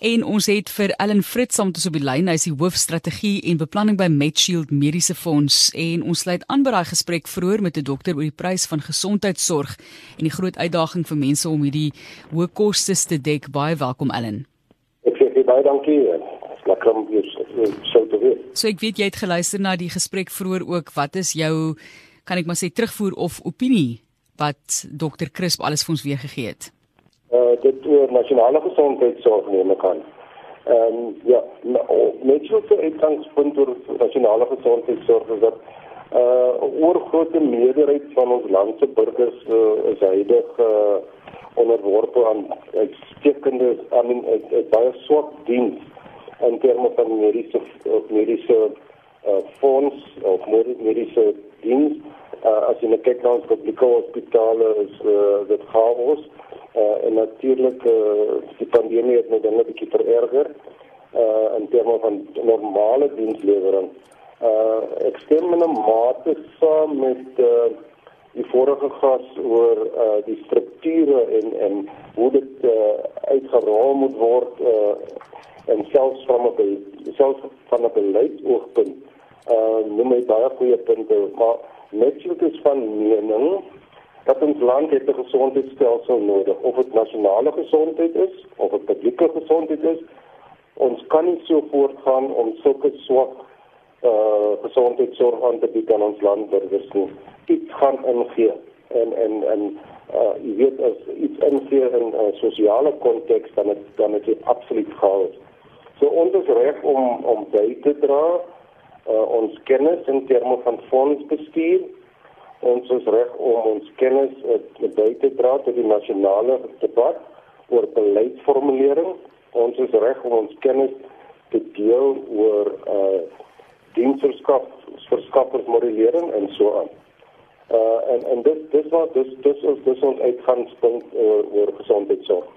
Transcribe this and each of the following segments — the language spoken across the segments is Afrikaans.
En ons het vir Ellen Fritz saam met ons op die lyn, hy is die hoofstrategie en beplanning by Medshield Mediese Fonds en ons sluit aan by daai gesprek vroeër met 'n dokter oor die prys van gesondheidsorg en die groot uitdaging vir mense om hierdie hoë kostes te dek. Baie welkom Ellen. Ek sê baie dankie. Lekker om hier so te wees. So ek weet jy het geluister na die gesprek vroeër ook. Wat is jou kan ek maar sê terugvoer of opinie wat dokter Crisp alles vir ons weergegee het? Uh, dit oor nasionale gesondheidsorg neem kan. Ehm um, ja, net so vir uitgangspunt oor nasionale gesondheidsorg is dat uh oor groot meerderheid van ons land se burgers uh, is heilig uh onderworpe aan uitstekende aan 'n baie swak diens in terme van mediese mediese uh fonds of mediese diens uh, as jy kyk na ons publieke hospitale is uh, dit chaos uh, en natuurlik uh, die pandemie het net 'n bietjie vererger uh, in terme van normale dienslewering. Uh, ek stem in 'n mate saam met uh, die vorige gas oor uh, die strukture en en hoe dit uh, uitgerol moet word uh, en selfs van 'n selfs van 'n beleidsoogpunt uh noem my baie goeie punte maar Netjies is van mening dat ons land het 'n gesondheidstelsel nodig, of dit nasionale gesondheid is of dit publieke gesondheid is. Ons kan nie so voortgaan om sulke swak uh gesondheidsorg aan te bied aan ons landburgers nie. Dit gaan ingee en en en uh jy weet as iets ingee in 'n uh, sosiale konteks dan het, dan is dit absoluut chaos. So ons is reg om om by te dra uh, ons kennis in terme van fondsbestuur. Ons is reg om ons kennis uh, by te dra tot die nasionale debat oor beleidsformulering. Ons is reg om ons kennis te deel oor uh diensverskaf verskaffersmodellering en so aan. Uh en en dit dis wat dis dis is dis ons uitgangspunt oor oor gesondheidsorg.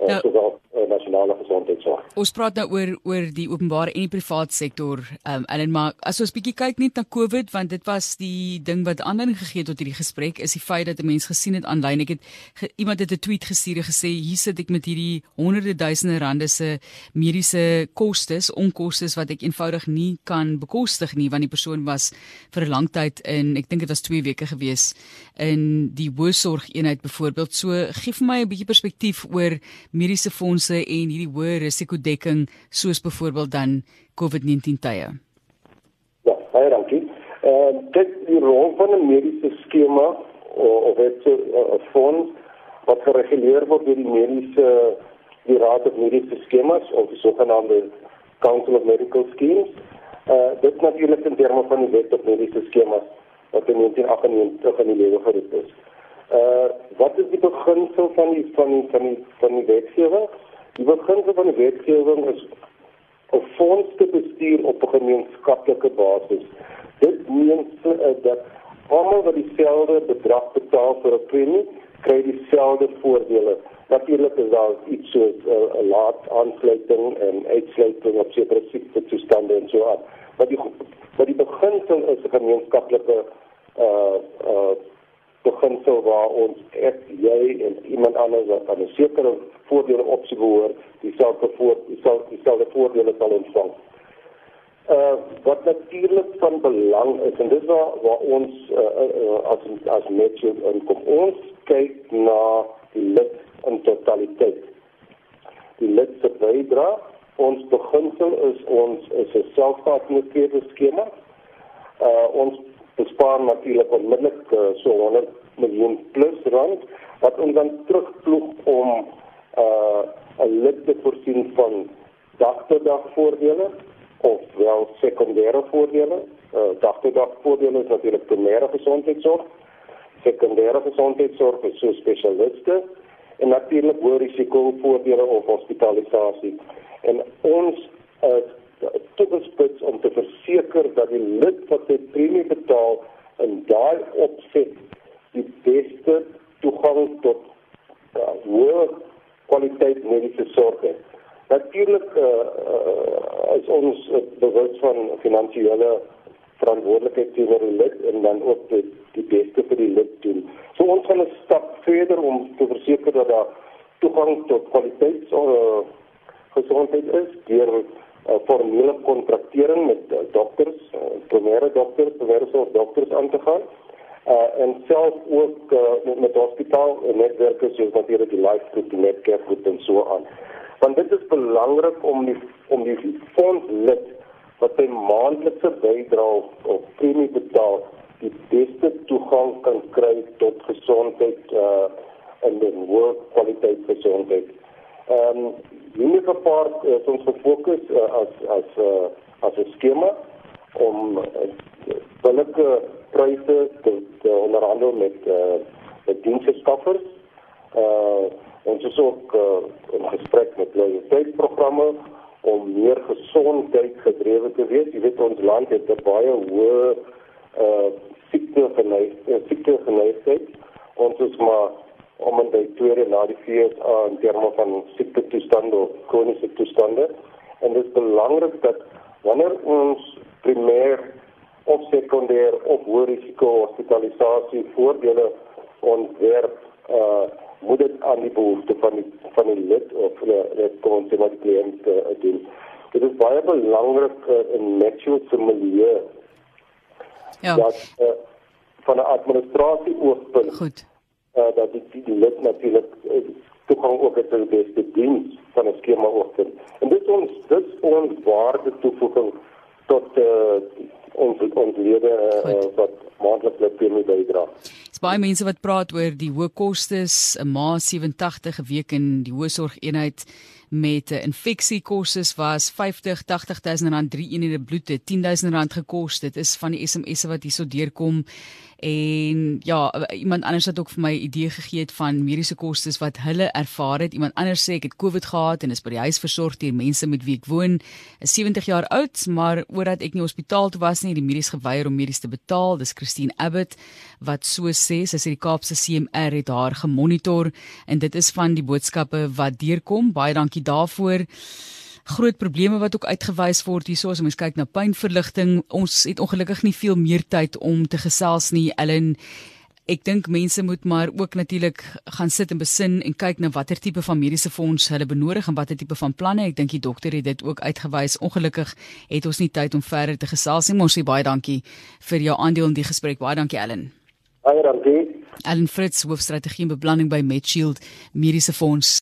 Uh, nou, sowel uh, nasionale gesondheidsorg. Ons praat nou oor oor die openbare en die private sektor. Ehm um, en maar as ons bietjie kyk net na COVID want dit was die ding wat aanleiding gegee het tot hierdie gesprek is die feit dat 'n mens gesien het aanlyn. Ek het ge, iemand het 'n tweet gestuur en gesê hier sit ek met hierdie honderde duisende rande se mediese kostes, onkostes wat ek eenvoudig nie kan bekostig nie want die persoon was vir 'n lang tyd in ek dink dit was 2 weke gewees in die hoësorgeenheid byvoorbeeld. So gee vir my 'n bietjie perspektief oor mediese fondse en hierdie hoë risikodekking soos byvoorbeeld dan COVID-19 tye? Ja, baie dankie. Ehm uh, dit die rol van 'n mediese skema of dit 'n fonds wat gereguleer word deur die mediese die raad van mediese skemas of die sogenaamde Council of Medical Schemes. Uh, dit natuurlik in terme van die wet op mediese skemas wat in 1998 in die lewe geroep is. Uh wat is die beginsel van die van die van die van die wetgewing? Die beginsel van die wetgewing is 'n fonds te bestuur op 'n gemeenskaplike basis. Dit meen uh, dat almal wat dieselfde bedrag betaal vir 'n premie, kry dieselfde voordele. Natuurlik is daar iets soos uh, 'n uh, laat aansluiting en uitsluiting op sekere siekte toestande en so aan. Maar die maar die beginsel is 'n gemeenskaplike uh uh beginsel waar ons ek jy en iemand anders wat aan 'n sekere voordele opsie behoort, dieselfde voor dieselfde dieselfde voordele sal ontvang. Uh wat natuurlik van belang is en dis waar waar ons uh, uh, as as netjie en kom ons kyk na die lid in totaliteit. Die lid se bydrae, ons beginsel is ons is 'n selfverantwoordelike skema. Uh ons bespaar natuurlik onmiddellik uh, so 100 miljoen plus rand wat ons dan terugvloeg om uh 'n lid te voorsien van dagtotdag voordele of wel sekondêre voordele. Uh dagtotdag voordele is natuurlik primêre gesondheidsorg. Sekondêre gesondheidsorg is so spesialiste en natuurlik hoë risiko voordele of hospitalisasie. En ons uh toegespits om te verseker dat die lid wat sy premie betaal in daai opset die beste toegang tot uh, hoë kwaliteit mediese sorg het. Natuurlik uh, uh, is ons uh, bewus van finansiële verantwoordelikheid teenoor die lid en dan ook die, die beste vir die lid doen. So ons gaan 'n stap verder om te verseker dat daar toegang tot kwaliteit uh, gesondheid is deur uh, formele kontraktering met uh, dokters, uh, primêre dokters, primêre dokters aan te gaan. Uh, en self ook uh, met, met hospitaal netwerke soos natuurlik die life group, netcare group en so aan. Want dit is belangrik om die om die fondslid wat sy maandelikse bydrae of premie betaal, die beste toegang kan kry tot gesondheid uh en die hoë kwaliteit gesondheid. Ehm um, Unique Park is ons gefokus uh, as as uh, as 'n skema om uh, billike pryse te, te onderhandel met uh, met diensverskaffers. Uh ons is ook uh, in gesprek met loyaliteitsprogramme om meer gesondheid gedrewe te wees. Jy weet ons land het 'n baie hoë uh siekte geneigtheid, siekte geneigtheid. Ons is maar om in die tweede na die FSA in terme van siekte toestande of kroniese toestande. En dit is belangrik dat wanneer ons primêr of sekondêr of hoë risiko hospitalisasie voordele ontwerp uh moet dit aan die behoefte van die van die lid of die konse wat die kliënt uh, doen. Dit is baie belangrik uh, in natural familie. Ja. Dat uh, van 'n administrasie oogpunt. Goed uh, dat die, die, die lid natuurlik uh, toegang ook het tot die beste diens van 'n skema oogpunt. En dit ons dit ons waarde toevoeging tot uh, ons ons lede uh, wat maandeliks lid premie bydra. Dis baie mense wat praat oor die hoë kostes, 'n ma 87 'n week in die hoë sorgeenheid met 'n infeksiekoste was 50 80000 rand 3 eenhede bloed het 10000 rand gekos. Dit is van die SMS'e wat hierso deurkom. En ja iemand anders het ook vir my idee gegee het van mediese kostes wat hulle ervaar het. Iemand anders sê ek het covid gehad en is by die huis versorg deur mense met wie ek woon. Is 70 jaar oud maar omdat ek nie hospitaal toe was nie die medies geweier om medies te betaal. Dis Christine Abbott wat so sê. Sy sê die Kaapse CMR het haar gemonitor en dit is van die boodskappe wat deurkom. Baie dankie daarvoor groot probleme wat ook uitgewys word hierso as ons kyk na pynverligting. Ons het ongelukkig nie veel meer tyd om te gesels nie. Ellen Ek dink mense moet maar ook natuurlik gaan sit en besin en kyk na watter tipe van mediese fonds hulle benodig en watter tipe van planne. Ek dink die dokter het dit ook uitgewys. Ongelukkig het ons nie tyd om verder te gesels nie. Ons sê baie dankie vir jou aandeel in die gesprek. Baie dankie Ellen. Baie dankie. Ellen Fritz, hoofstrategie en beplanning by Medshield Mediese Fonds.